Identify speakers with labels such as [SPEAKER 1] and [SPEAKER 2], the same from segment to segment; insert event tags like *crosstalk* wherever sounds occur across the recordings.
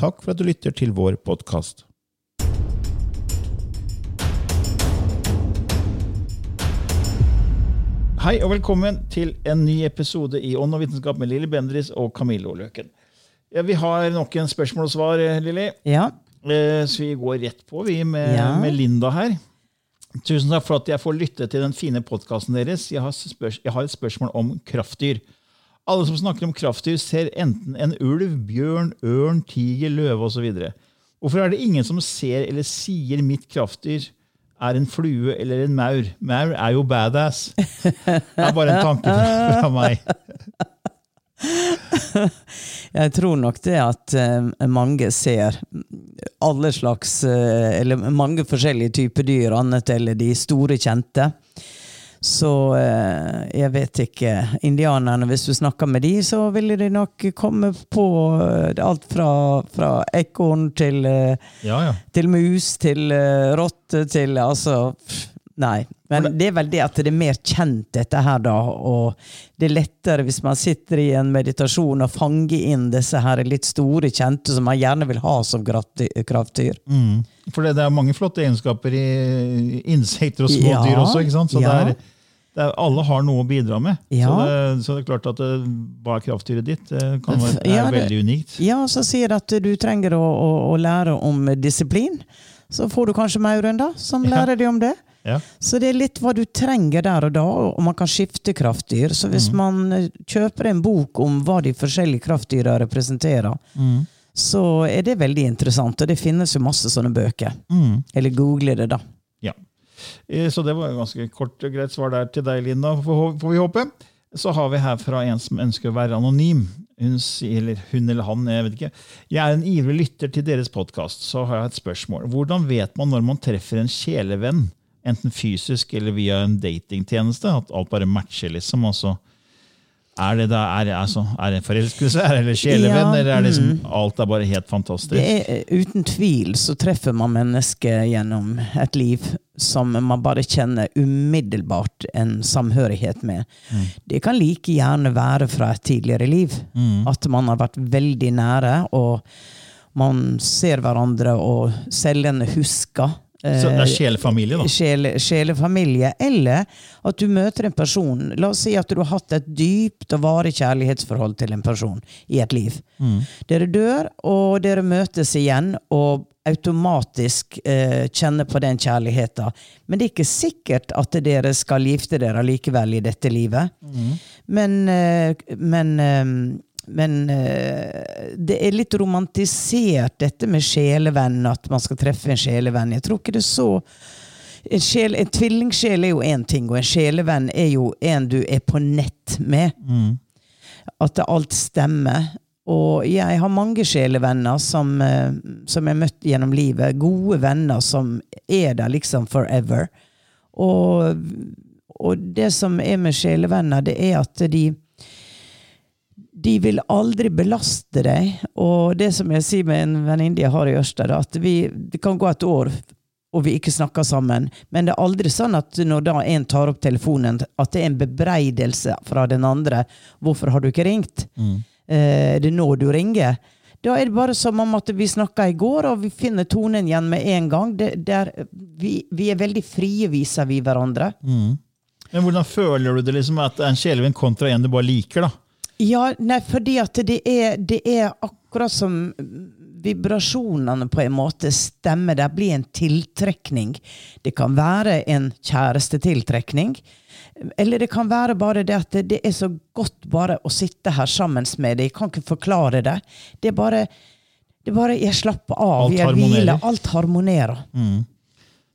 [SPEAKER 1] Takk for at du lytter til vår podkast. Hei og velkommen til en ny episode i Ånd og vitenskap med Lilly Bendris og Camillo Løken. Ja, vi har nok en spørsmål og svar, Lilly.
[SPEAKER 2] Ja.
[SPEAKER 1] Eh, Så vi går rett på, vi, med,
[SPEAKER 2] Ja.
[SPEAKER 1] med Linda her. Tusen takk for at jeg får lytte til den fine podkasten deres. Jeg har, jeg har et spørsmål om kraftdyr. Alle som snakker om kraftdyr, ser enten en ulv, bjørn, ørn, tiger, løve osv. Hvorfor er det ingen som ser eller sier mitt kraftdyr er en flue eller en maur? Maur er jo badass. Det er bare en tanke fra, meg. *laughs*
[SPEAKER 2] Jeg tror nok det at eh, mange ser alle slags eh, Eller mange forskjellige typer dyr, annet eller de store kjente. Så eh, jeg vet ikke. Indianerne, hvis du snakker med de, så ville de nok komme på eh, alt fra, fra ekorn til, eh,
[SPEAKER 1] Ja, ja.
[SPEAKER 2] til mus til rotte til Altså, nei. Men det er vel det at det er mer kjent, dette her, da. Og det er lettere hvis man sitter i en meditasjon og fanger inn disse her litt store kjente som man gjerne vil ha som kraftdyr.
[SPEAKER 1] Mm. For det, det er mange flotte egenskaper i insekter og smådyr
[SPEAKER 2] Ja,
[SPEAKER 1] også. ikke sant? Så
[SPEAKER 2] ja.
[SPEAKER 1] det er, er, alle har noe å bidra med. Så, det, så det er klart at det, hva er kraftdyret ditt, det kan være,
[SPEAKER 2] Ja, det-
[SPEAKER 1] veldig unikt.
[SPEAKER 2] Ja, så sier at du trenger å, å, å lære om disiplin. Så får du kanskje mauren, da, som
[SPEAKER 1] Ja.
[SPEAKER 2] lærer deg om det.
[SPEAKER 1] Ja.
[SPEAKER 2] Så det er litt hva du trenger der og da, og man kan skifte kraftdyr. Så hvis man eh, kjøper en bok om hva de forskjellige kraftdyra representerer,
[SPEAKER 1] Mm.
[SPEAKER 2] så er det veldig interessant. Og det finnes jo masse sånne bøker.
[SPEAKER 1] Mm.
[SPEAKER 2] Eller google det, da.
[SPEAKER 1] Eh, Så det var ganske kort og greit svar der til deg, Linda, får vi håpe. Så har vi her fra en som ønsker å være anonym. Hun, eller hun eller han, jeg vet ikke. Jeg er en ivrig lytter til deres podkast, så har jeg et spørsmål. Hvordan vet man når man treffer en kjælevenn, enten fysisk eller via en datingtjeneste, at alt bare matcher, liksom? Altså, er det da, er, det- altså, er det forelskelse, er det sjelevenn,
[SPEAKER 2] Ja,
[SPEAKER 1] eller er det liksom, alt er bare helt fantastisk?
[SPEAKER 2] Det er, eh, uten tvil så treffer man mennesker gjennom et liv som man bare kjenner umiddelbart en samhørighet med. Det kan like gjerne være fra et tidligere liv. At man har vært veldig nære, og man ser hverandre, og cellene husker.
[SPEAKER 1] Så det er
[SPEAKER 2] eh,
[SPEAKER 1] sjelefamilie, da?
[SPEAKER 2] Sjel, sjelefamilie, eller at du møter en person La oss si at du har hatt et dypt og varig kjærlighetsforhold til en person i et liv. Dere dør, og dere møtes igjen og automatisk eh, kjenner på den kjærligheten. Men det er ikke sikkert at dere skal gifte dere likevel i dette livet. Men, eh, men eh, men eh, det er litt romantisert, dette med sjelevenn, at man skal treffe en sjelevenn. Jeg tror ikke det er så En, sjel, en tvillingsjel er jo én ting, og en sjelevenn er jo en du er på nett med. At alt stemmer. Og jeg har mange sjelevenner som, eh, som jeg har møtt gjennom livet. Gode venner som er der liksom forever. Og, og det som er med sjelevenner, det er at de De vil aldri belaste deg. Og det som jeg sier med en venninne jeg har i Ørsta, er at vi, det kan gå et år og vi ikke snakker sammen. Men det er aldri sånn at når da en tar opp telefonen, at det er en bebreidelse fra den andre. 'Hvorfor har du ikke ringt?' Eh, det er nå du ringer. Da er det bare som om at vi snakka i går, og vi finner tonen igjen med en gang. Det, det er, vi, vi er veldig frie viser vi hverandre. hverandre.
[SPEAKER 1] Men hvordan føler du det liksom at en sjelevenn kontra en du bare liker? da?
[SPEAKER 2] Ja, nei, fordi at det er, det er akkurat som vibrasjonene på en måte stemmer. Det blir en tiltrekning. Det kan være en kjærestetiltrekning. Eller det kan være bare det at det, er så godt bare å sitte her sammen med deg. Jeg kan ikke forklare det. Det er bare, det er bare Jeg slapper av.
[SPEAKER 1] Alt
[SPEAKER 2] jeg hviler. Alt harmonerer.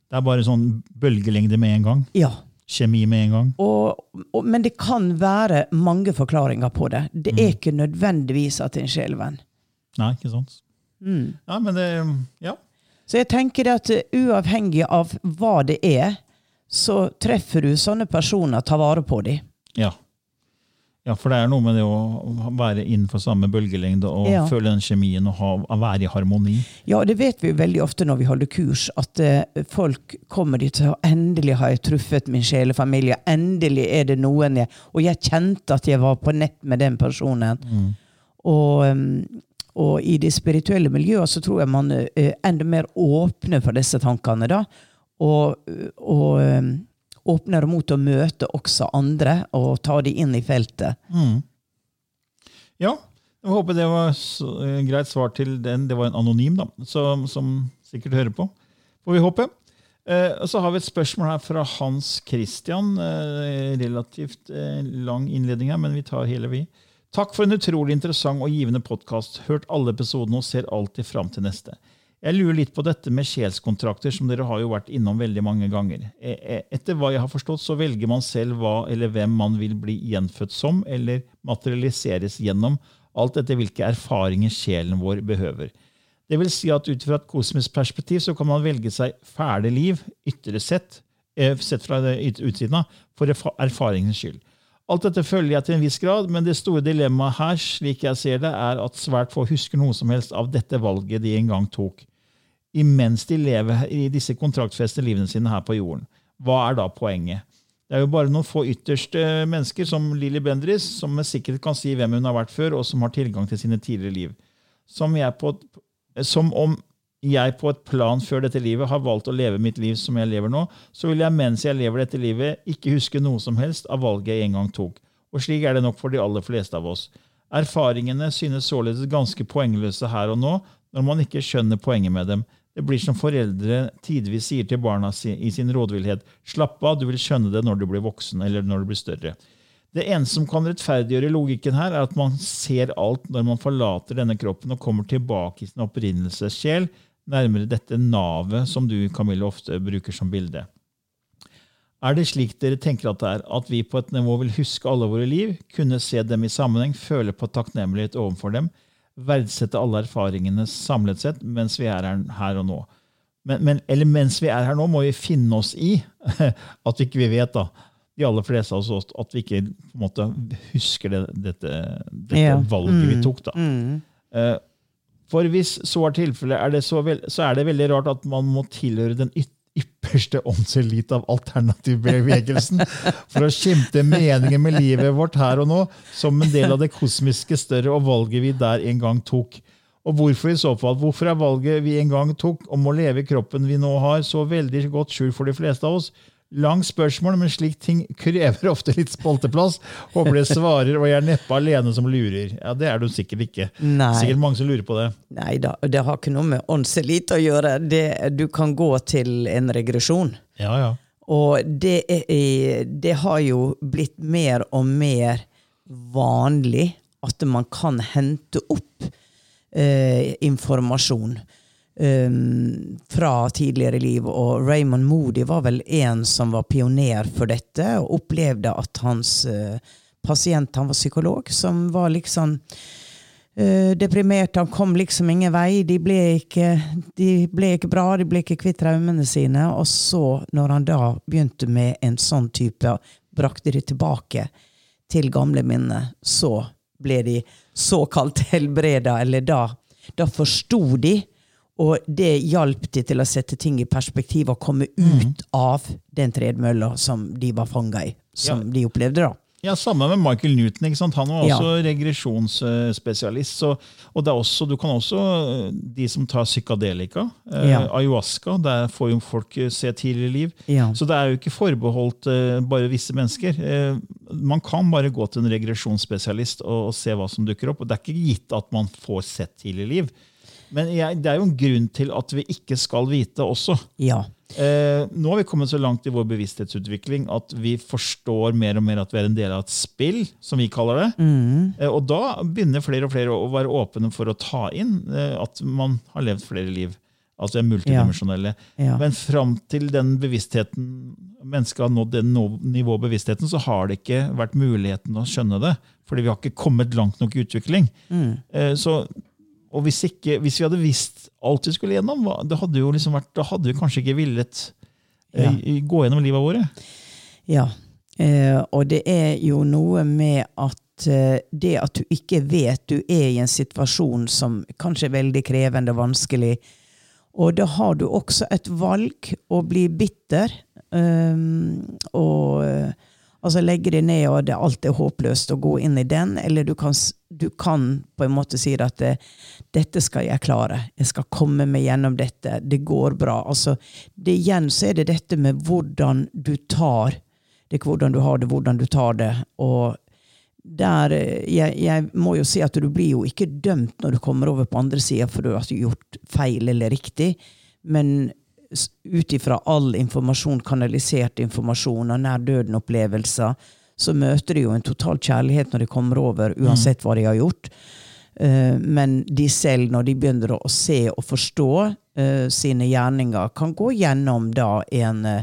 [SPEAKER 1] Det er bare sånn bølgelengde med en gang.
[SPEAKER 2] Ja.
[SPEAKER 1] Kjemi med en gang.
[SPEAKER 2] Og, og, men det kan være mange forklaringer på det. Det
[SPEAKER 1] Mm.
[SPEAKER 2] er ikke nødvendigvis at det er en sjelevenn.
[SPEAKER 1] Nei, ikke sant? Ja, men det Ja.
[SPEAKER 2] Så jeg tenker at uh, uavhengig av hva det er, så treffer du sånne personer, tar vare på dem.
[SPEAKER 1] Ja. Ja, for det er noe med det å være innenfor samme bølgelengde og
[SPEAKER 2] Ja.
[SPEAKER 1] føle den kjemien og ha, være i harmoni.
[SPEAKER 2] Ja, det vet vi jo veldig ofte når vi holder kurs, at eh, folk kommer dit og endelig har jeg truffet min sjelefamilie. Endelig er det noen jeg Og jeg kjente at jeg var på nett med den personen. Og, um, og i det spirituelle miljøet så tror jeg man er enda mer åpne for disse tankene. da. Og, og um, åpner mot å møte også andre og ta de inn i feltet.
[SPEAKER 1] Ja, jeg håper det var eh, greit svar til den. Det var en anonym, da, som, som sikkert hører på. Får vi håpe. Eh, så har vi et spørsmål her fra Hans Christian. Eh, relativt lang innledning her, men vi tar hele, vi. Takk for en utrolig interessant og givende podkast. Hørt alle episodene og ser alltid fram til neste. Jeg lurer litt på dette med sjelskontrakter, som dere har jo vært innom veldig mange ganger. Eh, eh, Etter hva jeg har forstått, så velger man selv hva eller hvem man vil bli gjenfødt som, eller materialiseres gjennom, alt etter hvilke erfaringer sjelen vår behøver. Det vil si at ut fra et kosmisk perspektiv så kan man velge seg fæle liv, ytre sett, eh, sett fra utsiden av, for erfaringens skyld. Alt dette følger jeg til en viss grad, men det store dilemmaet her, slik jeg ser det, er at svært få husker noe som helst av dette valget de en gang tok, imens de lever i disse kontraktfestede livene sine her på jorden. Hva er da poenget? Det er jo bare noen få ytterste mennesker, som Lilly Bendriss, som med sikkerhet kan si hvem hun har vært før, og som har tilgang til sine tidligere liv. Som, på som om jeg på et plan før dette livet har valgt å leve mitt liv som jeg lever nå, så vil jeg mens jeg lever dette livet, ikke huske noe som helst av valget jeg en gang tok. Og slik er det nok for de aller fleste av oss. Erfaringene synes således ganske poengløse her og nå, når man ikke skjønner poenget med dem. Det blir som foreldre tidvis sier til barna i sin rådvillhet. Slapp av, du vil skjønne det når du blir voksen eller når du blir større. Det eneste som kan rettferdiggjøre logikken her, er at man ser alt når man forlater denne kroppen og kommer tilbake i sin opprinnelsessjel, nærmere dette navet som du, Camille, ofte bruker som bilde. Er det slik dere tenker at det er, at vi på et nivå vil huske alle våre liv, kunne se dem i sammenheng, føle på takknemlighet overfor dem, verdsette alle erfaringene samlet sett mens vi er her, her og nå? Men, men, eller mens vi er her nå, må vi finne oss i *laughs* at vi ikke vet, da, de aller fleste av oss, at vi ikke måte husker det, dette, dette
[SPEAKER 2] Ja.
[SPEAKER 1] valget vi tok. da.
[SPEAKER 2] Mm.
[SPEAKER 1] Eh, For hvis så er tilfellet, er så, så er det veldig rart at man må tilhøre den ypperste åndselit av alternativbevegelsen for å skimte meningen med livet vårt her og nå som en del av det kosmiske større og valget vi der en gang tok. Og hvorfor i så fall? Hvorfor er valget vi en gang tok om å leve kroppen vi nå har, så veldig godt skjult for de fleste av oss? Lang spørsmål, men slik ting krever ofte litt spolteplass. Håper det svarer, og jeg er neppe alene som lurer. Ja, Det er du sikkert ikke.
[SPEAKER 2] Nei.
[SPEAKER 1] Sikkert mange som lurer på det.
[SPEAKER 2] Nei da, det har ikke noe med åndselit å gjøre. Det, du kan gå til en regresjon.
[SPEAKER 1] Ja, ja.
[SPEAKER 2] Og det, er, det har jo blitt mer og mer vanlig at man kan hente opp eh, informasjon eh, fra tidligere liv. Og Raymond Moody var vel en som var pioner for dette, og opplevde at hans uh, pasient, han var psykolog, som var liksom uh, deprimert. Han kom liksom ingen vei. De ble, ikke, de ble ikke bra, de ble ikke kvitt traumene sine. Og så, når han da begynte med en sånn type, brakte de tilbake til gamle minner, så ble de såkalt *laughs* helbreda, eller da, da forsto de. Og det hjalp de til å sette ting i perspektiv og komme ut av den tredemølla som de var fanga i. Som
[SPEAKER 1] Ja.
[SPEAKER 2] de opplevde, da.
[SPEAKER 1] Ja, Samme med Michael Newton. ikke sant? Han var
[SPEAKER 2] Ja.
[SPEAKER 1] også regresjonsspesialist. Så, og det er også, du kan også, eh, De som tar psykadelika, eh,
[SPEAKER 2] Ja.
[SPEAKER 1] ayahuasca, der får jo folk eh, se tidligere liv.
[SPEAKER 2] Ja.
[SPEAKER 1] Så det er jo ikke forbeholdt eh, bare visse mennesker. Eh, man kan bare gå til en regresjonsspesialist og, og se hva som dukker opp. og Det er ikke gitt at man får sett tidligere liv. Men jeg, det er jo en grunn til at vi ikke skal vite også.
[SPEAKER 2] ja.
[SPEAKER 1] Eh, nå har vi kommet så langt i vår bevissthetsutvikling at vi forstår mer og mer at vi er en del av et spill, som vi kaller det. Eh, og da begynner flere og flere å være åpne for å ta inn eh, at man har levd flere liv. Altså er multidimensjonelle.
[SPEAKER 2] Ja.
[SPEAKER 1] Men fram til den bevisstheten mennesket har nådd det nivået bevisstheten, så har det ikke vært muligheten å skjønne det. Fordi vi har ikke kommet langt nok i utvikling. Eh, så, og hvis, ikke, hvis vi hadde visst alt vi skulle gjennom, det hadde jo liksom vært, da hadde vi kanskje ikke villet eh,
[SPEAKER 2] Ja.
[SPEAKER 1] gå gjennom livet våre.
[SPEAKER 2] Ja, eh, og det er jo noe med at eh, det at du ikke vet du er i en situasjon som kanskje er veldig krevende og vanskelig, og da har du også et valg å bli bitter um, og eh, legge deg ned og det, alt er håpløst og gå inn i den, eller du kan, du kan på en måte si at det, dette skal jeg klare, jeg skal komme meg gjennom dette, det går bra. Altså, det igjen så er det dette med hvordan du tar, det ikke hvordan du har det, hvordan du tar det, og der, eh, jeg, jeg må jo si at du blir jo ikke dømt når du kommer over på andre sida for du har gjort feil eller riktig, men ut ifra all informasjon, kanalisert informasjon og nær døden-opplevelser, så møter de jo en total kjærlighet når de kommer over, uansett hva de har gjort. Eh, Men de selv, når de begynner å se og forstå eh, sine gjerninger, kan gå gjennom da en eh,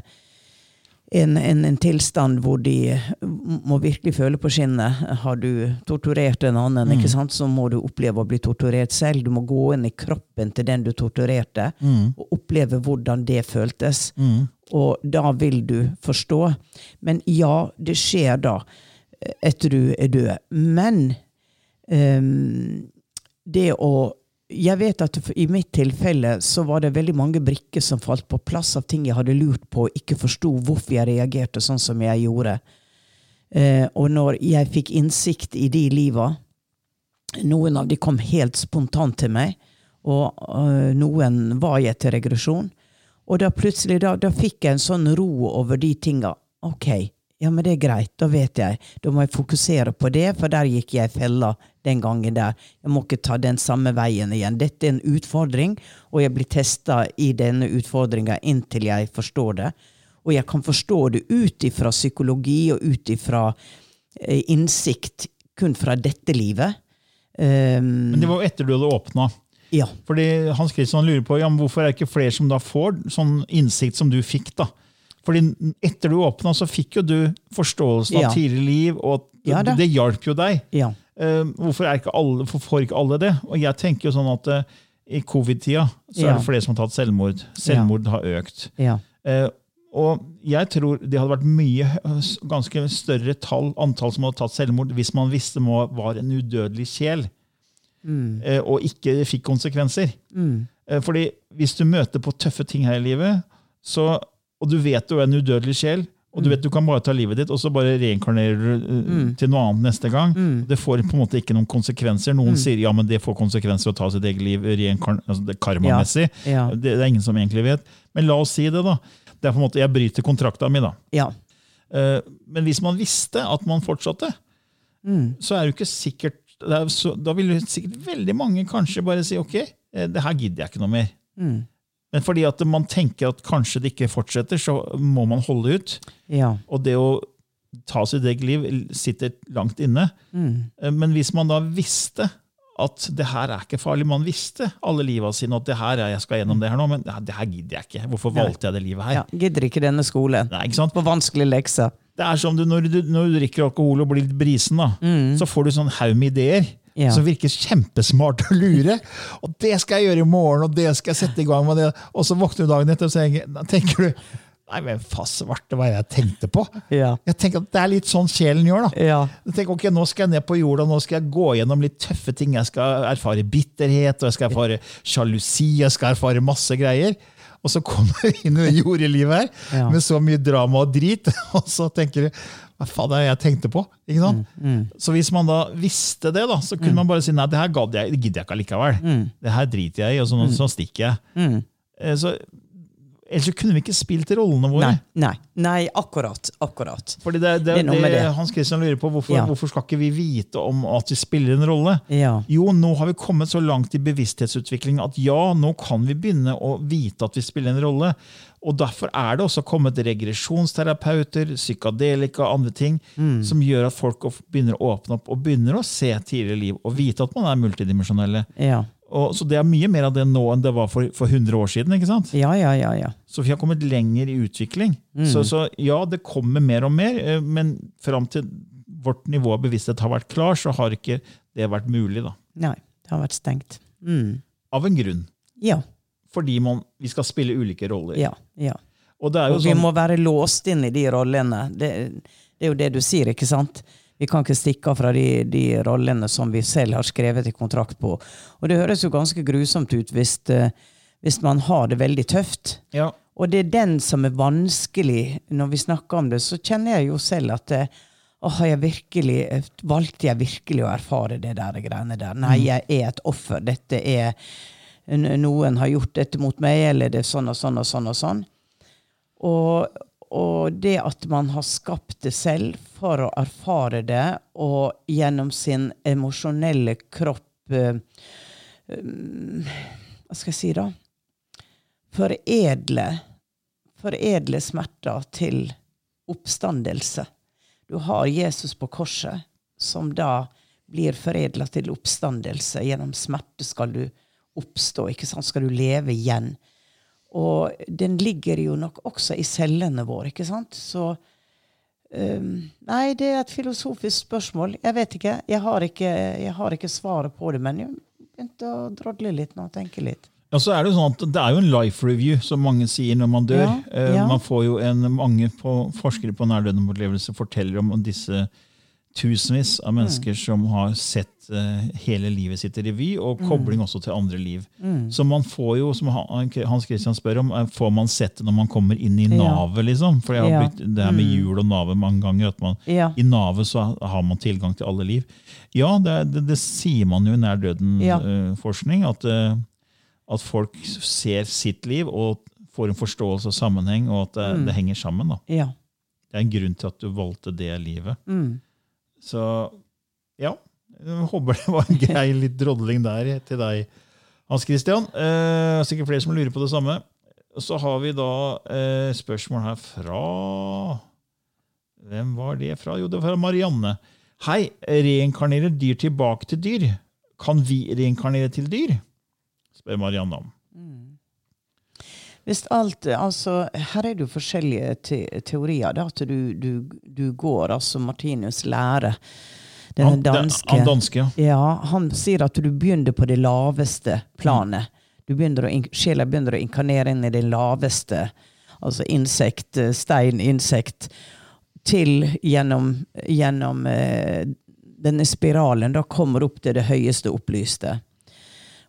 [SPEAKER 2] en, en, en tilstand hvor de må virkelig føle på skinnet. Har du torturert en annen, ikke sant? så må du oppleve å bli torturert selv. Du må gå inn i kroppen til den du torturerte, og oppleve hvordan det føltes. Og da vil du forstå. Men ja, det skjer da, eh, etter du er død. Men um, det å jeg vet at i mitt tilfelle så var det veldig mange brikker som falt på plass av ting jeg hadde lurt på og ikke forsto hvorfor jeg reagerte sånn som jeg gjorde. Eh, og når jeg fikk innsikt i de liva Noen av de kom helt spontant til meg, og eh, noen var jeg til regresjon. Og da plutselig da, da fikk jeg en sånn ro over de tinga. Ok, ja, men det er greit, da vet jeg. Da må jeg fokusere på det, for der gikk jeg i fella den gangen der. Jeg må ikke ta den samme veien igjen. Dette er en utfordring, og jeg blir testa i denne utfordringa inntil jeg forstår det. Og jeg kan forstå det ut ifra psykologi og ut ifra eh, innsikt kun fra dette livet. Um,
[SPEAKER 1] Men det var etter du hadde åpna.
[SPEAKER 2] ja.
[SPEAKER 1] Fordi Hans Christian lurer på ja, hvorfor er det ikke flere som da får sånn innsikt som du fikk. da? Fordi etter du åpna, så fikk jo du forståelsen
[SPEAKER 2] Ja.
[SPEAKER 1] av tidligere liv, og
[SPEAKER 2] Ja da.
[SPEAKER 1] det hjalp jo deg.
[SPEAKER 2] Ja.
[SPEAKER 1] Eh, hvorfor, er ikke alle, hvorfor får ikke alle det? Og jeg tenker jo sånn at eh, i covid-tida så er det flere som har tatt selvmord. Selvmord har økt.
[SPEAKER 2] Ja.
[SPEAKER 1] Eh, og jeg tror det hadde vært mye ganske større tall, antall som hadde tatt selvmord hvis man visste man var en udødelig sjel eh, og ikke fikk konsekvenser. Eh, fordi hvis du møter på tøffe ting her i livet, så, og du vet du er en udødelig sjel, og du vet du kan bare ta livet ditt, og så bare reinkarnerer du mm. til noe annet neste gang. Det får på en måte ikke noen konsekvenser. Noen sier ja, men det får konsekvenser å ta sitt eget liv altså karmamessig.
[SPEAKER 2] Ja.
[SPEAKER 1] Det, det er ingen som egentlig vet. Men la oss si det, da. Det er på en måte, Jeg bryter kontrakta mi, da.
[SPEAKER 2] ja.
[SPEAKER 1] Uh, Men hvis man visste at man fortsatte, så er det jo ikke sikkert er så, Da ville sikkert veldig mange kanskje bare si ok, eh, det her gidder jeg ikke noe mer. Men fordi at man tenker at kanskje det ikke fortsetter, så må man holde ut.
[SPEAKER 2] Ja.
[SPEAKER 1] Og det å ta sitt eget liv sitter langt inne. Mm. Men hvis man da visste at det her er ikke farlig, man visste alle liva sine at det her er, jeg skal gjennom det her nå, men det her- gidder jeg ikke. Hvorfor valgte jeg det livet her?
[SPEAKER 2] ja. Gidder ikke denne skolen.
[SPEAKER 1] Nei, ikke sant?
[SPEAKER 2] På vanskelige lekser.
[SPEAKER 1] Det er som du, når, du, når du drikker alkohol og blir litt brisen, da, så får du sånn haug med ideer
[SPEAKER 2] Ja.
[SPEAKER 1] som virker kjempesmart å lure. Og det skal jeg gjøre i morgen, og det skal jeg sette i gang med. det. Og så våkner du dagen etter og tenker- du Nei, men faen svarte hva jeg tenkte på.
[SPEAKER 2] Ja.
[SPEAKER 1] Jeg tenker at Det er litt sånn sjelen gjør. da.
[SPEAKER 2] Ja.
[SPEAKER 1] Jeg tenker, ok, Nå skal jeg ned på jorda, nå skal jeg gå gjennom litt tøffe ting. Jeg skal erfare bitterhet, og jeg skal erfare sjalusi, jeg skal erfare masse greier. Og så kommer du inn i det jordelivet her
[SPEAKER 2] Ja.
[SPEAKER 1] med så mye drama og drit, *laughs* og så tenker du hva faen er det jeg tenkte på? Ikke sant?
[SPEAKER 2] Mm,
[SPEAKER 1] Så hvis man da visste det, da, så kunne man bare si nei, det her gadd jeg, det gidder jeg ikke allikevel.
[SPEAKER 2] Mm.
[SPEAKER 1] Det her driter jeg i, og så, så stikker jeg. Eh, Så, ellers så kunne vi ikke spilt rollene våre.
[SPEAKER 2] Nei, nei, nei, akkurat. akkurat.
[SPEAKER 1] Fordi det, det,
[SPEAKER 2] Det
[SPEAKER 1] det,
[SPEAKER 2] det.
[SPEAKER 1] Hans Christian lurer på hvorfor,
[SPEAKER 2] Ja.
[SPEAKER 1] hvorfor skal ikke vi vite om at vi spiller en rolle?
[SPEAKER 2] Ja.
[SPEAKER 1] Jo, nå har vi kommet så langt i bevissthetsutvikling at ja, nå kan vi begynne å vite at vi spiller en rolle. Og Derfor er det også kommet regresjonsterapeuter, psykadelika og andre ting
[SPEAKER 2] Mm.
[SPEAKER 1] som gjør at folk begynner å åpne opp og begynner å se tidligere liv og vite at man er multidimensjonelle.
[SPEAKER 2] Ja.
[SPEAKER 1] Og, så Det er mye mer av det nå enn det var for, for 100 år siden. ikke sant?
[SPEAKER 2] ja, ja, ja, ja.
[SPEAKER 1] Så vi har kommet lenger i utvikling. Så, så ja, det kommer mer og mer, eh, men fram til vårt nivå av bevissthet har vært klar, så har ikke det vært mulig. da.
[SPEAKER 2] Nei, det har vært stengt. Mm.
[SPEAKER 1] Av en grunn.
[SPEAKER 2] Ja,
[SPEAKER 1] Fordi man, vi skal spille ulike roller.
[SPEAKER 2] ja, ja.
[SPEAKER 1] Og
[SPEAKER 2] Og vi
[SPEAKER 1] sånn,
[SPEAKER 2] må være låst inn i de rollene. Det, det er jo det du sier, ikke sant? Vi kan ikke stikke av fra de, de rollene som vi selv har skrevet i kontrakt på. Og det høres jo ganske grusomt ut hvis, eh, hvis man har det veldig tøft.
[SPEAKER 1] ja,
[SPEAKER 2] Og det er den som er vanskelig. Når vi snakker om det, så kjenner jeg jo selv at eh, Åh, har jeg virkelig, eh, valgte jeg virkelig å erfare det der greiene der? Nei, jeg er et offer. Dette er Noen har gjort dette mot meg, eller det er sånn og sånn og sånn og sånn. Og, og det at man har skapt det selv for å erfare det, og gjennom sin emosjonelle kropp eh, Hva skal jeg si, da? Foredle Foredle smerter til oppstandelse. Du har Jesus på korset, som da blir foredla til oppstandelse. Gjennom smerte skal du oppstå, ikke sant? skal du leve igjen. Og den ligger jo nok også i cellene våre, ikke sant? Så um, Nei, det er et filosofisk spørsmål. Jeg vet ikke. Jeg har ikke, jeg har ikke svaret på det, men jeg begynte å drodle litt nå og tenke litt.
[SPEAKER 1] ja, så er det jo sånn at det er jo en life review, som mange sier når man dør.
[SPEAKER 2] Ja,
[SPEAKER 1] Eh,
[SPEAKER 2] ja.
[SPEAKER 1] Man får jo en, Mange på, forskere på nærdøden-opplevelse forteller om disse tusenvis av mennesker som har sett uh, hele livet sitt i revy, og kobling også til andre liv. Så man får jo, som Hans Christian spør om, eh, får man sett det når man kommer inn i
[SPEAKER 2] Ja.
[SPEAKER 1] navet, liksom? For jeg har
[SPEAKER 2] Ja.
[SPEAKER 1] blitt, det her med jul og navet mange ganger, at man
[SPEAKER 2] Ja.
[SPEAKER 1] i navet så har man tilgang til alle liv. Ja, det, det, det sier man jo i nær døden-forskning, at, eh, at folk ser sitt liv og får en forståelse og sammenheng, og at det,
[SPEAKER 2] Mm.
[SPEAKER 1] det henger sammen. Da.
[SPEAKER 2] Ja.
[SPEAKER 1] Det er en grunn til at du valgte det livet.
[SPEAKER 2] Mm.
[SPEAKER 1] Så ja, jeg håper det var en grei litt drodling der til deg, Hans Christian. Eh, sikkert flere som lurer på det samme. Så har vi da eh, spørsmål her fra Hvem var det fra? Jo, det var fra Marianne. Hei, reinkarnerer dyr tilbake til dyr? Kan vi reinkarnere til dyr? Spør Marianne om.
[SPEAKER 2] Hvis alt, altså, her er det jo forskjellige te teorier. Da, at du, du, du går, altså Martinus lærer den
[SPEAKER 1] Han-
[SPEAKER 2] danske
[SPEAKER 1] Han danske, ja.
[SPEAKER 2] Ja, han sier at du begynner på det laveste planet. Du begynner å, sjela begynner å inkarnere inn i det laveste. Altså insekt, stein, insekt. Til gjennom, gjennom eh, denne spiralen. Da kommer opp til det høyeste opplyste.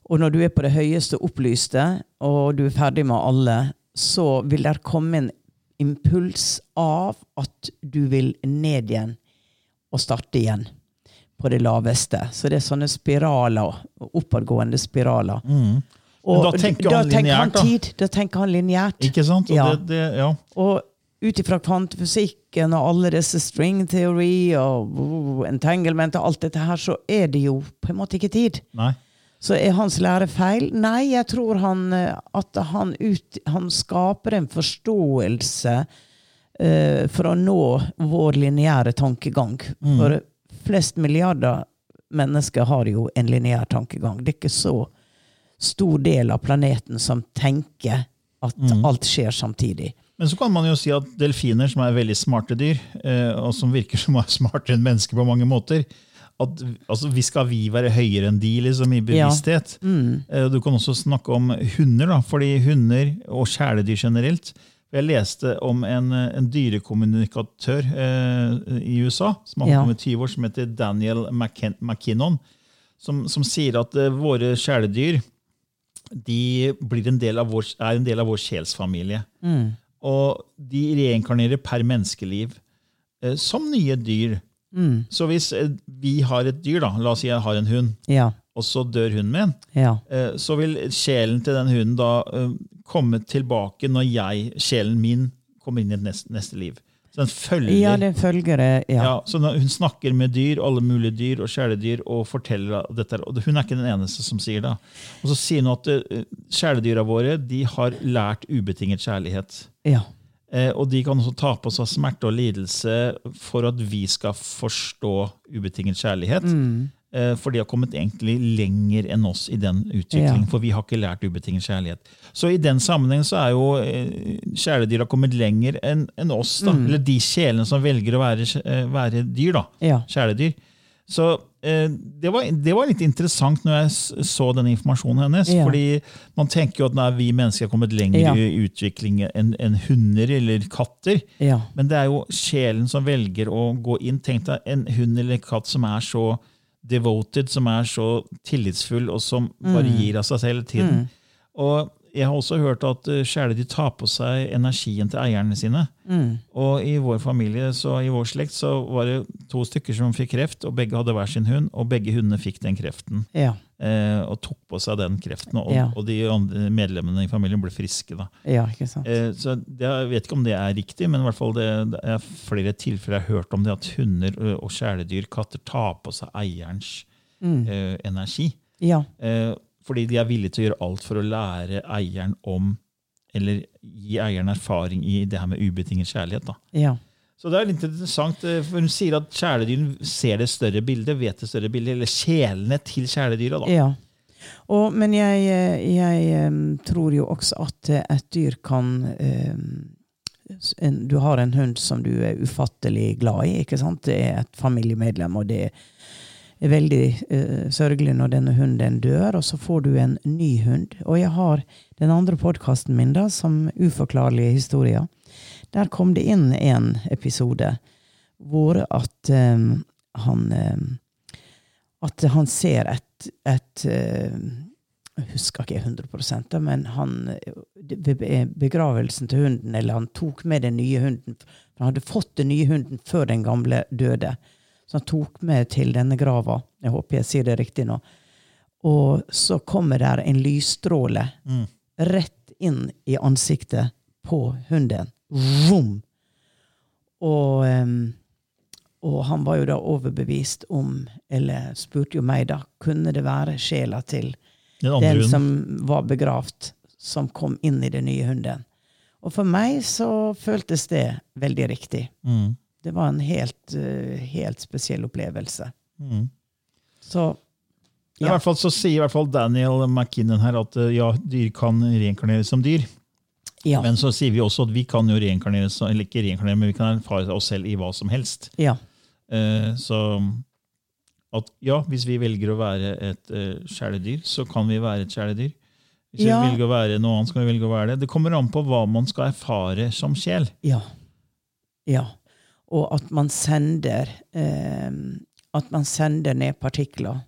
[SPEAKER 2] Og når du er på det høyeste opplyste, og du er ferdig med alle, så vil der komme en impuls av at du vil ned igjen og starte igjen på det laveste. Så det er sånne spiraler, oppadgående spiraler.
[SPEAKER 1] Mm.
[SPEAKER 2] Og
[SPEAKER 1] da tenker han
[SPEAKER 2] tenker
[SPEAKER 1] lineært,
[SPEAKER 2] tid. Da tenker han lineært.
[SPEAKER 1] Ikke sant? Og
[SPEAKER 2] Ja.
[SPEAKER 1] Det, det, ja.
[SPEAKER 2] Og ut ifra kvantefysikken og alle disse string theory og entanglement og alt dette her, så er det jo på en måte ikke tid.
[SPEAKER 1] Nei.
[SPEAKER 2] Så er hans lære feil? Nei, jeg tror han, eh, at han, ut, han skaper en forståelse uh, for å nå vår lineære tankegang. For flest milliarder mennesker har jo en lineær tankegang. Det er ikke så stor del av planeten som tenker at alt skjer samtidig.
[SPEAKER 1] Men så kan man jo si at delfiner, som er veldig smarte dyr, uh, og som virker som er smartere enn mennesker på mange måter, at altså, vi skal vi være høyere enn de liksom, i bevissthet. Eh, Du kan også snakke om hunder, da, fordi hunder og kjæledyr generelt Jeg leste om en, en dyrekommunikatør eh, i USA som har
[SPEAKER 2] Ja.
[SPEAKER 1] kommet 20 år, som heter Daniel McKin McKinnon, som, som sier at eh, våre kjæledyr de blir en del av vår, er en del av vår sjelsfamilie. Og de reinkarnerer per menneskeliv eh, som nye dyr. Så hvis eh, vi har et dyr, da, la oss si jeg har en hund,
[SPEAKER 2] Ja.
[SPEAKER 1] og så dør hunden min,
[SPEAKER 2] Ja.
[SPEAKER 1] eh, så vil sjelen til den hunden da eh, komme tilbake når jeg, sjelen min, kommer inn i et neste, neste liv. Så den følger
[SPEAKER 2] ja, det følger det. Ja.
[SPEAKER 1] ja, så hun snakker med dyr, alle mulige dyr og kjæledyr, og forteller dette. Og hun er ikke den eneste som sier det. Og så sier hun at kjæledyra våre de har lært ubetinget kjærlighet.
[SPEAKER 2] Ja.
[SPEAKER 1] Eh, og de kan også ta på seg smerte og lidelse for at vi skal forstå ubetinget kjærlighet. Mm. for de har kommet egentlig lenger enn oss i den utviklingen.
[SPEAKER 2] Ja.
[SPEAKER 1] For vi har ikke lært ubetinget kjærlighet. Så i den sammenheng så er jo kjæledyr kjæledyra kommet lenger enn oss. da, Eller de sjelene som velger å være, eh, være dyr. da,
[SPEAKER 2] Ja.
[SPEAKER 1] Kjæledyr. Så eh, det, var, det var litt interessant når jeg så den informasjonen hennes.
[SPEAKER 2] Ja.
[SPEAKER 1] fordi man tenker jo at nei, vi mennesker har kommet lenger
[SPEAKER 2] Ja.
[SPEAKER 1] i utvikling enn en hunder eller katter.
[SPEAKER 2] Ja.
[SPEAKER 1] Men det er jo sjelen som velger å gå inn. Tenk deg en hund eller katt som er så devoted, som er så tillitsfull, og som bare gir av seg selv tiden. Og jeg har også hørt at sjeler kjæledyr tar på seg energien til eierne sine. Og i vår familie, så i vår slekt, så var det to stykker som fikk kreft, og begge hadde hver sin hund, og begge hundene fikk den kreften.
[SPEAKER 2] Ja.
[SPEAKER 1] Eh, og tok på seg den kreften, og,
[SPEAKER 2] Ja.
[SPEAKER 1] og de andre medlemmene i familien ble friske. da.
[SPEAKER 2] ja, ikke sant.
[SPEAKER 1] Eh, Så det, Jeg vet ikke om det er riktig, men i hvert fall det, det er flere tilfeller jeg har hørt om det at hunder og kjæledyr, katter, tar på seg eierens eh, energi.
[SPEAKER 2] Ja.
[SPEAKER 1] Eh, fordi de er villige til å gjøre alt for å lære eieren om Eller gi eieren erfaring i det her med ubetinget kjærlighet. da.
[SPEAKER 2] Ja.
[SPEAKER 1] Så det er litt interessant, eh, for Hun sier at kjæledyr ser det større bildet, vet det større bildet, eller sjelene til kjæledyra. da.
[SPEAKER 2] ja. Og, men jeg, eh, jeg tror jo også at eh, et dyr kan en, Du har en hund som du er ufattelig glad i. ikke sant? Det er et familiemedlem, og det er veldig uh, sørgelig når denne hunden dør, og så får du en ny hund. Og jeg har den andre podkasten min, da, som Uforklarlige historier. Der kom det inn en episode hvor at um, han um, At han ser et, et uh, Jeg husker ikke 100 da, men han begravelsen til hunden, eller han tok med den nye hunden Han hadde fått den nye hunden før den gamle døde. Han tok meg til denne grava. Jeg håper jeg sier det riktig nå. Og så kommer der en lysstråle rett inn i ansiktet på hunden. Vroom! Og, og han var jo da overbevist om, eller spurte jo meg da, kunne det være sjela til
[SPEAKER 1] Den
[SPEAKER 2] den som var begravd, som kom inn i den nye hunden. Og for meg så føltes det veldig riktig.
[SPEAKER 1] Mm.
[SPEAKER 2] Det var en helt, eh, helt spesiell opplevelse.
[SPEAKER 1] Mm.
[SPEAKER 2] Så
[SPEAKER 1] I hvert fall så sier i hvert fall Daniel McKinnon her at eh, ja, dyr kan reinkarneres som dyr.
[SPEAKER 2] ja.
[SPEAKER 1] Men så sier vi også at vi kan jo reinkarneres, eller ikke reinkarnere, men vi kan erfare oss selv i hva som helst.
[SPEAKER 2] ja.
[SPEAKER 1] Eh, så at ja, hvis vi velger å være et uh, kjæledyr, så kan vi være et kjæledyr. Hvis
[SPEAKER 2] Ja.
[SPEAKER 1] vi velger å være noe annet, så kan vi velge å være det. Det kommer an på hva man skal erfare som sjel.
[SPEAKER 2] Ja. Ja. Og at man sender eh, At man sender ned partikler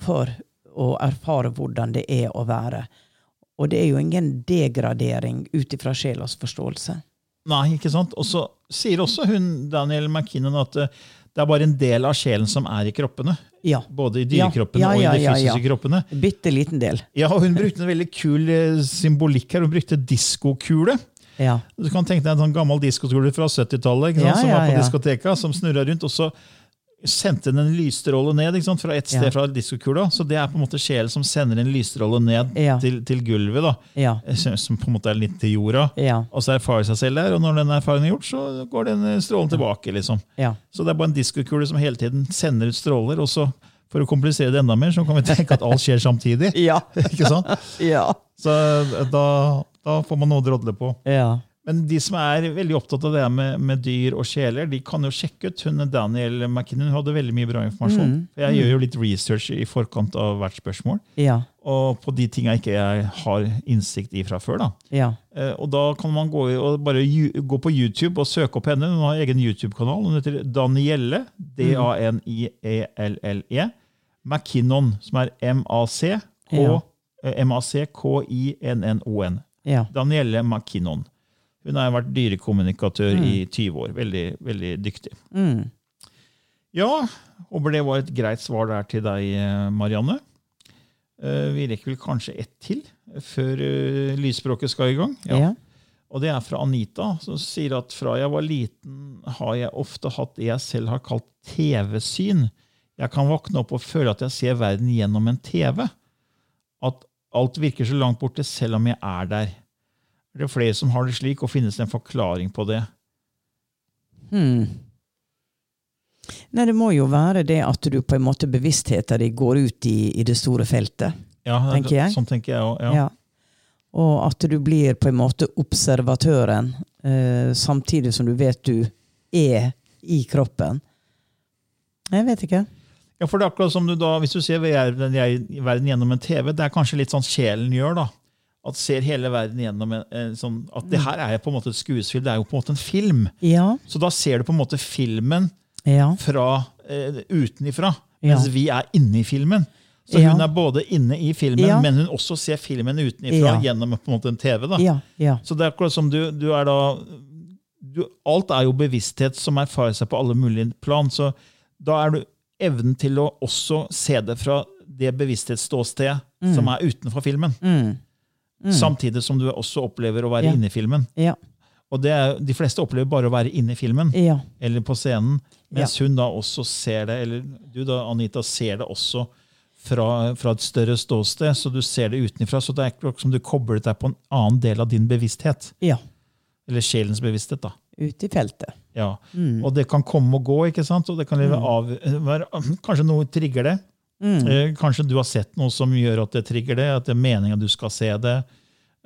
[SPEAKER 2] for å erfare hvordan det er å være. Og det er jo ingen degradering ut ifra sjelas forståelse.
[SPEAKER 1] Nei, ikke sant? Og så sier også hun, Daniel McKinnon at eh, det er bare en del av sjelen som er i kroppene.
[SPEAKER 2] Ja.
[SPEAKER 1] Både i dyrekroppene
[SPEAKER 2] ja, ja,
[SPEAKER 1] og i de fysiske kroppene.
[SPEAKER 2] Bitte liten del.
[SPEAKER 1] Ja, og Hun brukte en veldig kul eh, symbolikk her. Hun brukte diskokule.
[SPEAKER 2] Ja.
[SPEAKER 1] Du kan tenke deg en sånn gammel diskokule fra 70-tallet
[SPEAKER 2] Ja,
[SPEAKER 1] som var på diskoteka, som snurra rundt. og så sendte den en lysstråle ned sant, fra et sted fra diskokula. Så det er på en måte sjelen som sender en lysstråle ned til, til gulvet. da,
[SPEAKER 2] Ja.
[SPEAKER 1] eh, Som på en måte er litt til jorda.
[SPEAKER 2] Ja.
[SPEAKER 1] Og så erfarer seg selv der, og når den erfaringen er gjort, så går den eh, strålen tilbake. liksom.
[SPEAKER 2] Ja.
[SPEAKER 1] Så det er bare en diskokule som hele tiden sender ut stråler. og så For å komplisere det enda mer, så kan vi tenke at alt skjer samtidig. *laughs*
[SPEAKER 2] Ja.
[SPEAKER 1] ikke sant? *laughs*
[SPEAKER 2] Ja.
[SPEAKER 1] Så eh, da, da får man noe å drodle på.
[SPEAKER 2] Ja.
[SPEAKER 1] Men de som er veldig opptatt av det med, med dyr og sjeler, de kan jo sjekke ut. Hun Daniel McKinnon hun hadde veldig mye bra informasjon.
[SPEAKER 2] Mm.
[SPEAKER 1] Jeg gjør jo litt research i forkant av hvert spørsmål.
[SPEAKER 2] Ja.
[SPEAKER 1] Og på de tinga ikke jeg har innsikt i fra før. da.
[SPEAKER 2] Ja.
[SPEAKER 1] Eh, Og da kan man gå, og bare gå på YouTube og søke opp henne. Hun har egen YouTube-kanal. Hun heter Danielle, D-A-N-I-E-L-L-E. McKinnon, som er M-A-C,
[SPEAKER 2] Ja.
[SPEAKER 1] eh, M-A-C-K-I-N-N-O-N.
[SPEAKER 2] Ja.
[SPEAKER 1] Danielle McKinnon. Hun har vært dyrekommunikatør i 20 år. Veldig, veldig dyktig.
[SPEAKER 2] Mm.
[SPEAKER 1] Ja, håper det var et greit svar der til deg, eh, Marianne. Eh, Vi rekker vel kanskje ett til før eh, lysspråket skal i gang.
[SPEAKER 2] Ja.
[SPEAKER 1] Og det er fra Anita, som sier at fra jeg var liten, har jeg ofte hatt det jeg selv har kalt TV-syn. Jeg kan våkne opp og føle at jeg ser verden gjennom en TV. Alt virker så langt borte, selv om jeg er der. Er det flere som har det slik, og finnes det en forklaring på det?
[SPEAKER 2] Hmm. Nei, det må jo være det at du på en måte bevisstheten din går ut i, i det store feltet.
[SPEAKER 1] Ja,
[SPEAKER 2] Tenker jeg.
[SPEAKER 1] Sånn tenker jeg òg. Ja.
[SPEAKER 2] Ja. Og at du blir på en måte observatøren, eh, samtidig som du vet du er i kroppen. Jeg vet ikke.
[SPEAKER 1] Ja, for det er akkurat som du da, Hvis du ser verden verden gjennom en TV, det er kanskje litt sånn sjelen gjør. da. At ser hele verden gjennom en, en sånn, At det her er på en måte et skuespill, det er jo på en måte en film.
[SPEAKER 2] Ja.
[SPEAKER 1] Så da ser du på en måte filmen
[SPEAKER 2] Ja.
[SPEAKER 1] fra uh, utenifra,
[SPEAKER 2] Ja.
[SPEAKER 1] mens vi er inne i filmen. Så
[SPEAKER 2] Ja.
[SPEAKER 1] hun er både inne i filmen,
[SPEAKER 2] Ja.
[SPEAKER 1] men hun også ser filmen utenifra
[SPEAKER 2] Ja.
[SPEAKER 1] gjennom på en måte en TV. da.
[SPEAKER 2] Ja. Ja.
[SPEAKER 1] Så det er akkurat som du, du er da du, Alt er jo bevissthet som erfarer seg på alle mulige plan. Så da er du evnen til å også se det fra det bevissthetsståstedet som er utenfor filmen.
[SPEAKER 2] Mm.
[SPEAKER 1] Samtidig som du også opplever å være
[SPEAKER 2] Ja.
[SPEAKER 1] inne i filmen.
[SPEAKER 2] Ja.
[SPEAKER 1] Og det er, De fleste opplever bare å være inne i filmen
[SPEAKER 2] Ja.
[SPEAKER 1] eller på scenen, mens hun da også ser det, eller du da, Anita, ser det også fra, fra et større ståsted, så du ser det utenfra. Så det er ikke som du kobler deg på en annen del av din bevissthet.
[SPEAKER 2] ja.
[SPEAKER 1] Eller sjelens bevissthet. da.
[SPEAKER 2] Ute i feltet.
[SPEAKER 1] Ja.
[SPEAKER 2] Mm.
[SPEAKER 1] Og det kan komme og gå, ikke sant? og det kan leve av, *clears throat* Kanskje noe trigger det.
[SPEAKER 2] Mm.
[SPEAKER 1] Eh, Kanskje du har sett noe som gjør at det trigger det, at det er meninga du skal se det. Eh,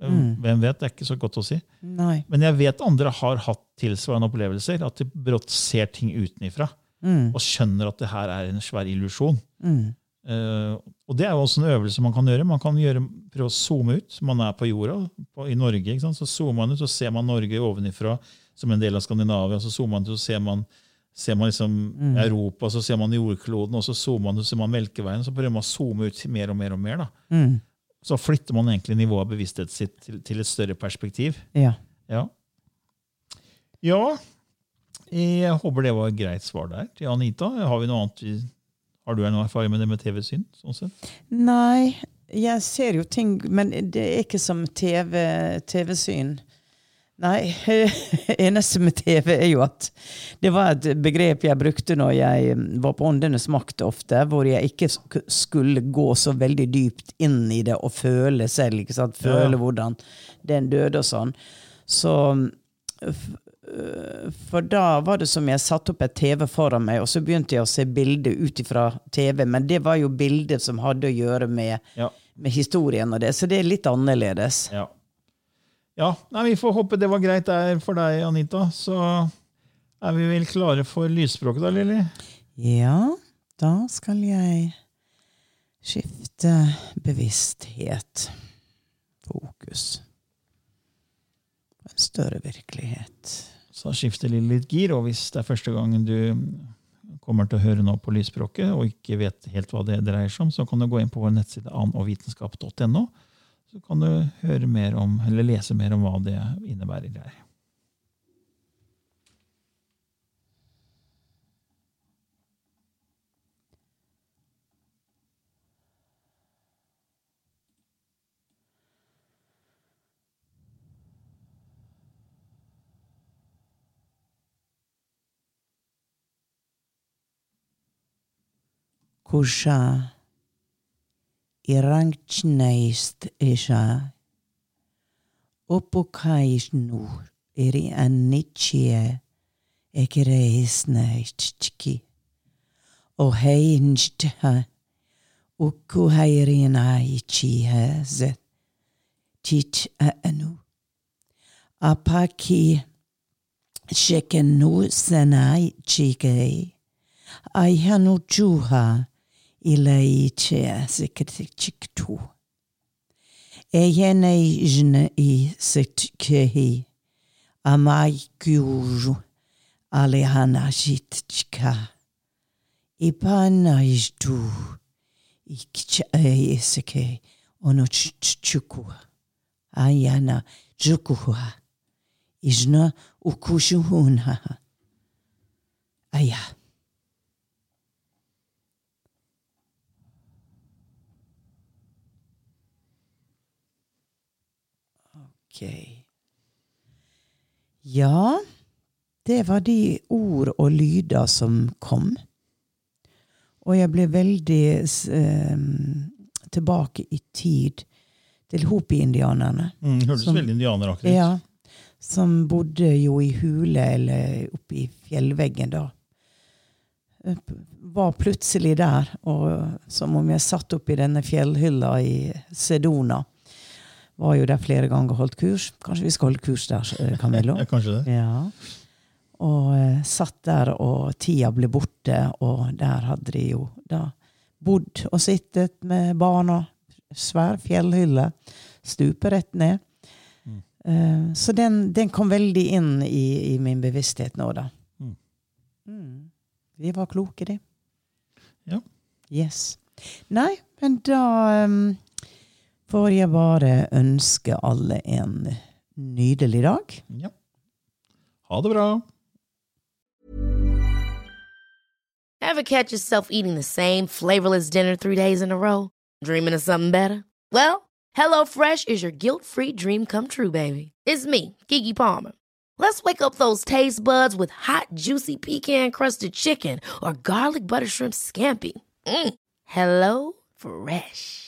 [SPEAKER 2] Mm.
[SPEAKER 1] Hvem vet? Det er ikke så godt å si.
[SPEAKER 2] Nei.
[SPEAKER 1] Men jeg vet andre har hatt tilsvarende opplevelser. At de brått ser ting utenifra
[SPEAKER 2] Mm.
[SPEAKER 1] og skjønner at det her er en svær illusjon.
[SPEAKER 2] Mm.
[SPEAKER 1] Uh, og det er jo også en øvelse man kan gjøre. Man kan gjøre, prøve å zoome ut. Man er på jorda, på, i Norge. Ikke sant? Så zoomer man ut, så ser man Norge ovenifra som en del av Skandinavia. Så zoomer man ut, så ser man, ser man liksom Europa, så ser man jordkloden, og så zoomer man ut, så ser man Melkeveien. Så prøver man å zoome ut mer og mer og mer.
[SPEAKER 2] Mm.
[SPEAKER 1] Så flytter man egentlig nivået av bevisstheten sitt til, til et større perspektiv.
[SPEAKER 2] Ja.
[SPEAKER 1] Ja. ja. Jeg håper det var et greit svar der til Anita. Har, vi noe annet? vi- har du noe erfaring med det med TV-syn? sånn?
[SPEAKER 2] Nei, jeg ser jo ting, men det er ikke som TV, TV-syn. Nei, *laughs* eneste med TV er jo at det var et begrep jeg brukte når jeg var på Åndenes makt ofte, hvor jeg ikke skulle gå så veldig dypt inn i det og føle selv, ikke sant?
[SPEAKER 1] Føle ja.
[SPEAKER 2] hvordan den døde og sånn. Så øh, for da var det som jeg satte opp et TV foran meg, og så begynte jeg å se bilder ut ifra TV, men det var jo bilder som hadde å gjøre med,
[SPEAKER 1] Ja.
[SPEAKER 2] med historien og det, så det er litt annerledes.
[SPEAKER 1] ja. Ja nei, Vi får håpe det var greit der for deg, Anita. Så er vi vel klare for lysspråket da, Lilly?
[SPEAKER 2] Ja, da skal jeg skifte bevissthet. Fokus. På en større virkelighet.
[SPEAKER 1] Så skifter Lilly litt gir, og hvis det er første gangen du kommer til å høre nå på lysspråket og ikke vet helt hva det dreier seg om, så kan du gå inn på vår nettside anovitenskap.no. Så kan du høre mer om, eller lese mer om hva det innebærer der.
[SPEAKER 2] Kusha. Irankneist isha. Opokais nur. Iri anichie. Ekireisneistki. O heinstha. Ukku hairina ichi hazet. Tich anu. Apaki shekenu senai chike. Ayhanu juha ilaičea sekretiktu. Ejenei žne i sekkehi, amai kyužu, ale hanashitčka. Ipanaiždu, ikčaeseke, ono ččukua, ajana džukua, ižna ukušuhuna. Aja. Ok. Ja, det var de ord og lyder som kom. Og jeg ble veldig eh, tilbake i tid til Hopi-indianerne.
[SPEAKER 1] Mm, hørtes
[SPEAKER 2] Som-
[SPEAKER 1] veldig indianeraktig ut.
[SPEAKER 2] Ja, som bodde jo i hule eller oppe i fjellveggen da. Var plutselig der, og som om jeg satt oppi i denne fjellhylla i Sedona. Var jo der flere ganger og holdt kurs. Kanskje vi skal holde kurs der, eh, Camillo? *laughs*
[SPEAKER 1] Kanskje det.
[SPEAKER 2] Ja. Og eh, satt der, og tida ble borte, og der hadde de jo da bodd og sittet med barna. Svær fjellhylle. Stupet rett ned. Eh, så den, den kom veldig inn i, i min bevissthet nå, da.
[SPEAKER 1] Mm.
[SPEAKER 2] Mm. Vi var kloke, de.
[SPEAKER 1] Ja.
[SPEAKER 2] Yes. Nei, men da um, får jeg bare ønske alle en nydelig dag.
[SPEAKER 1] ja. Ha det bra.
[SPEAKER 3] Ever catch yourself eating the same flavorless dinner three days in a row? Dreaming of something better? Well, HelloFresh is your guilt free dream come true, baby. It's me, Gigi Palmer. Let's wake up those taste buds with hot, juicy pecan crusted chicken or garlic butter shrimp scampi. Mm. Hello Fresh.